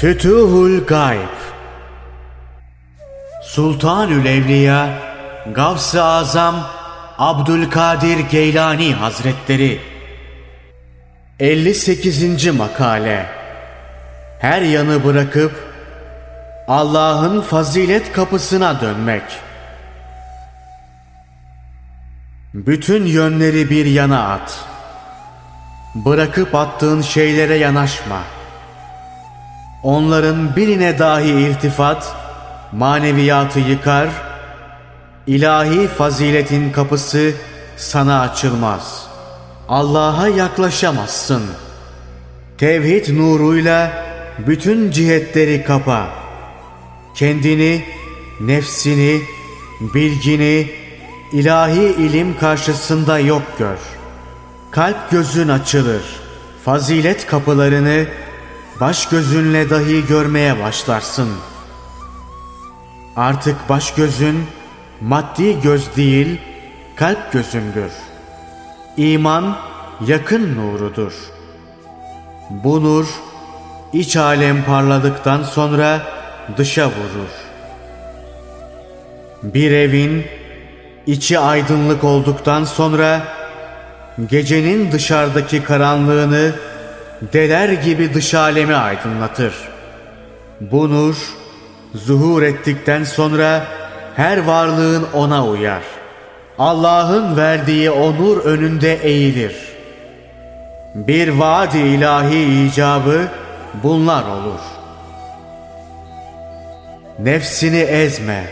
Fütuhul Gayb Sultanül Evliya Gavs-ı Azam Abdülkadir Geylani Hazretleri 58. Makale Her yanı bırakıp Allah'ın fazilet kapısına dönmek Bütün yönleri bir yana at. Bırakıp attığın şeylere yanaşma. Onların birine dahi iltifat, maneviyatı yıkar, ilahi faziletin kapısı sana açılmaz. Allah'a yaklaşamazsın. Tevhid nuruyla bütün cihetleri kapa. Kendini, nefsini, bilgini, ilahi ilim karşısında yok gör. Kalp gözün açılır. Fazilet kapılarını baş gözünle dahi görmeye başlarsın. Artık baş gözün maddi göz değil, kalp gözündür. İman yakın nurudur. Bu nur iç alem parladıktan sonra dışa vurur. Bir evin içi aydınlık olduktan sonra gecenin dışarıdaki karanlığını deler gibi dış alemi aydınlatır. Bu nur zuhur ettikten sonra her varlığın ona uyar. Allah'ın verdiği o nur önünde eğilir. Bir vaadi ilahi icabı bunlar olur. Nefsini ezme.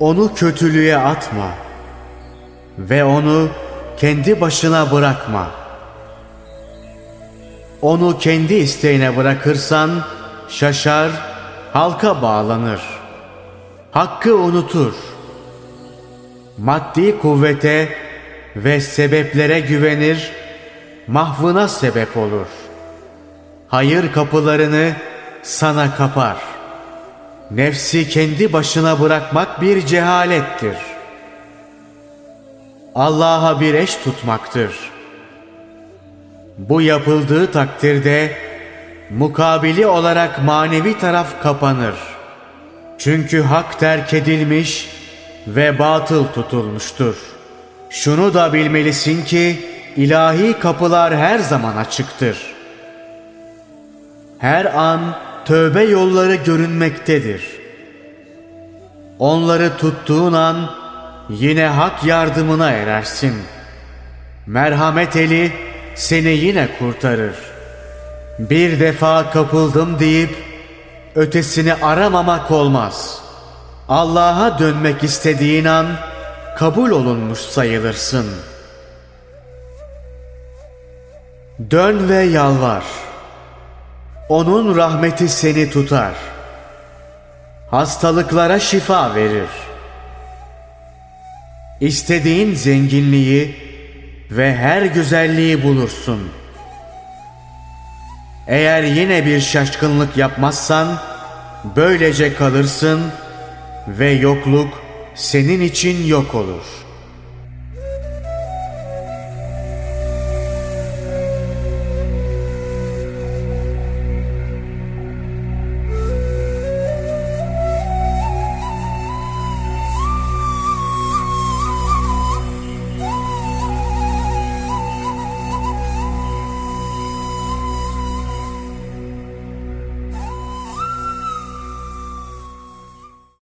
Onu kötülüğe atma. Ve onu kendi başına bırakma. Onu kendi isteğine bırakırsan şaşar, halka bağlanır. Hakkı unutur. Maddi kuvvete ve sebeplere güvenir, mahvına sebep olur. Hayır kapılarını sana kapar. Nefsi kendi başına bırakmak bir cehalettir. Allah'a bir eş tutmaktır. Bu yapıldığı takdirde mukabili olarak manevi taraf kapanır. Çünkü hak terk edilmiş ve batıl tutulmuştur. Şunu da bilmelisin ki ilahi kapılar her zaman açıktır. Her an tövbe yolları görünmektedir. Onları tuttuğun an yine hak yardımına erersin. Merhamet eli seni yine kurtarır. Bir defa kapıldım deyip ötesini aramamak olmaz. Allah'a dönmek istediğin an kabul olunmuş sayılırsın. Dön ve yalvar. Onun rahmeti seni tutar. Hastalıklara şifa verir. İstediğin zenginliği ve her güzelliği bulursun. Eğer yine bir şaşkınlık yapmazsan böylece kalırsın ve yokluk senin için yok olur.''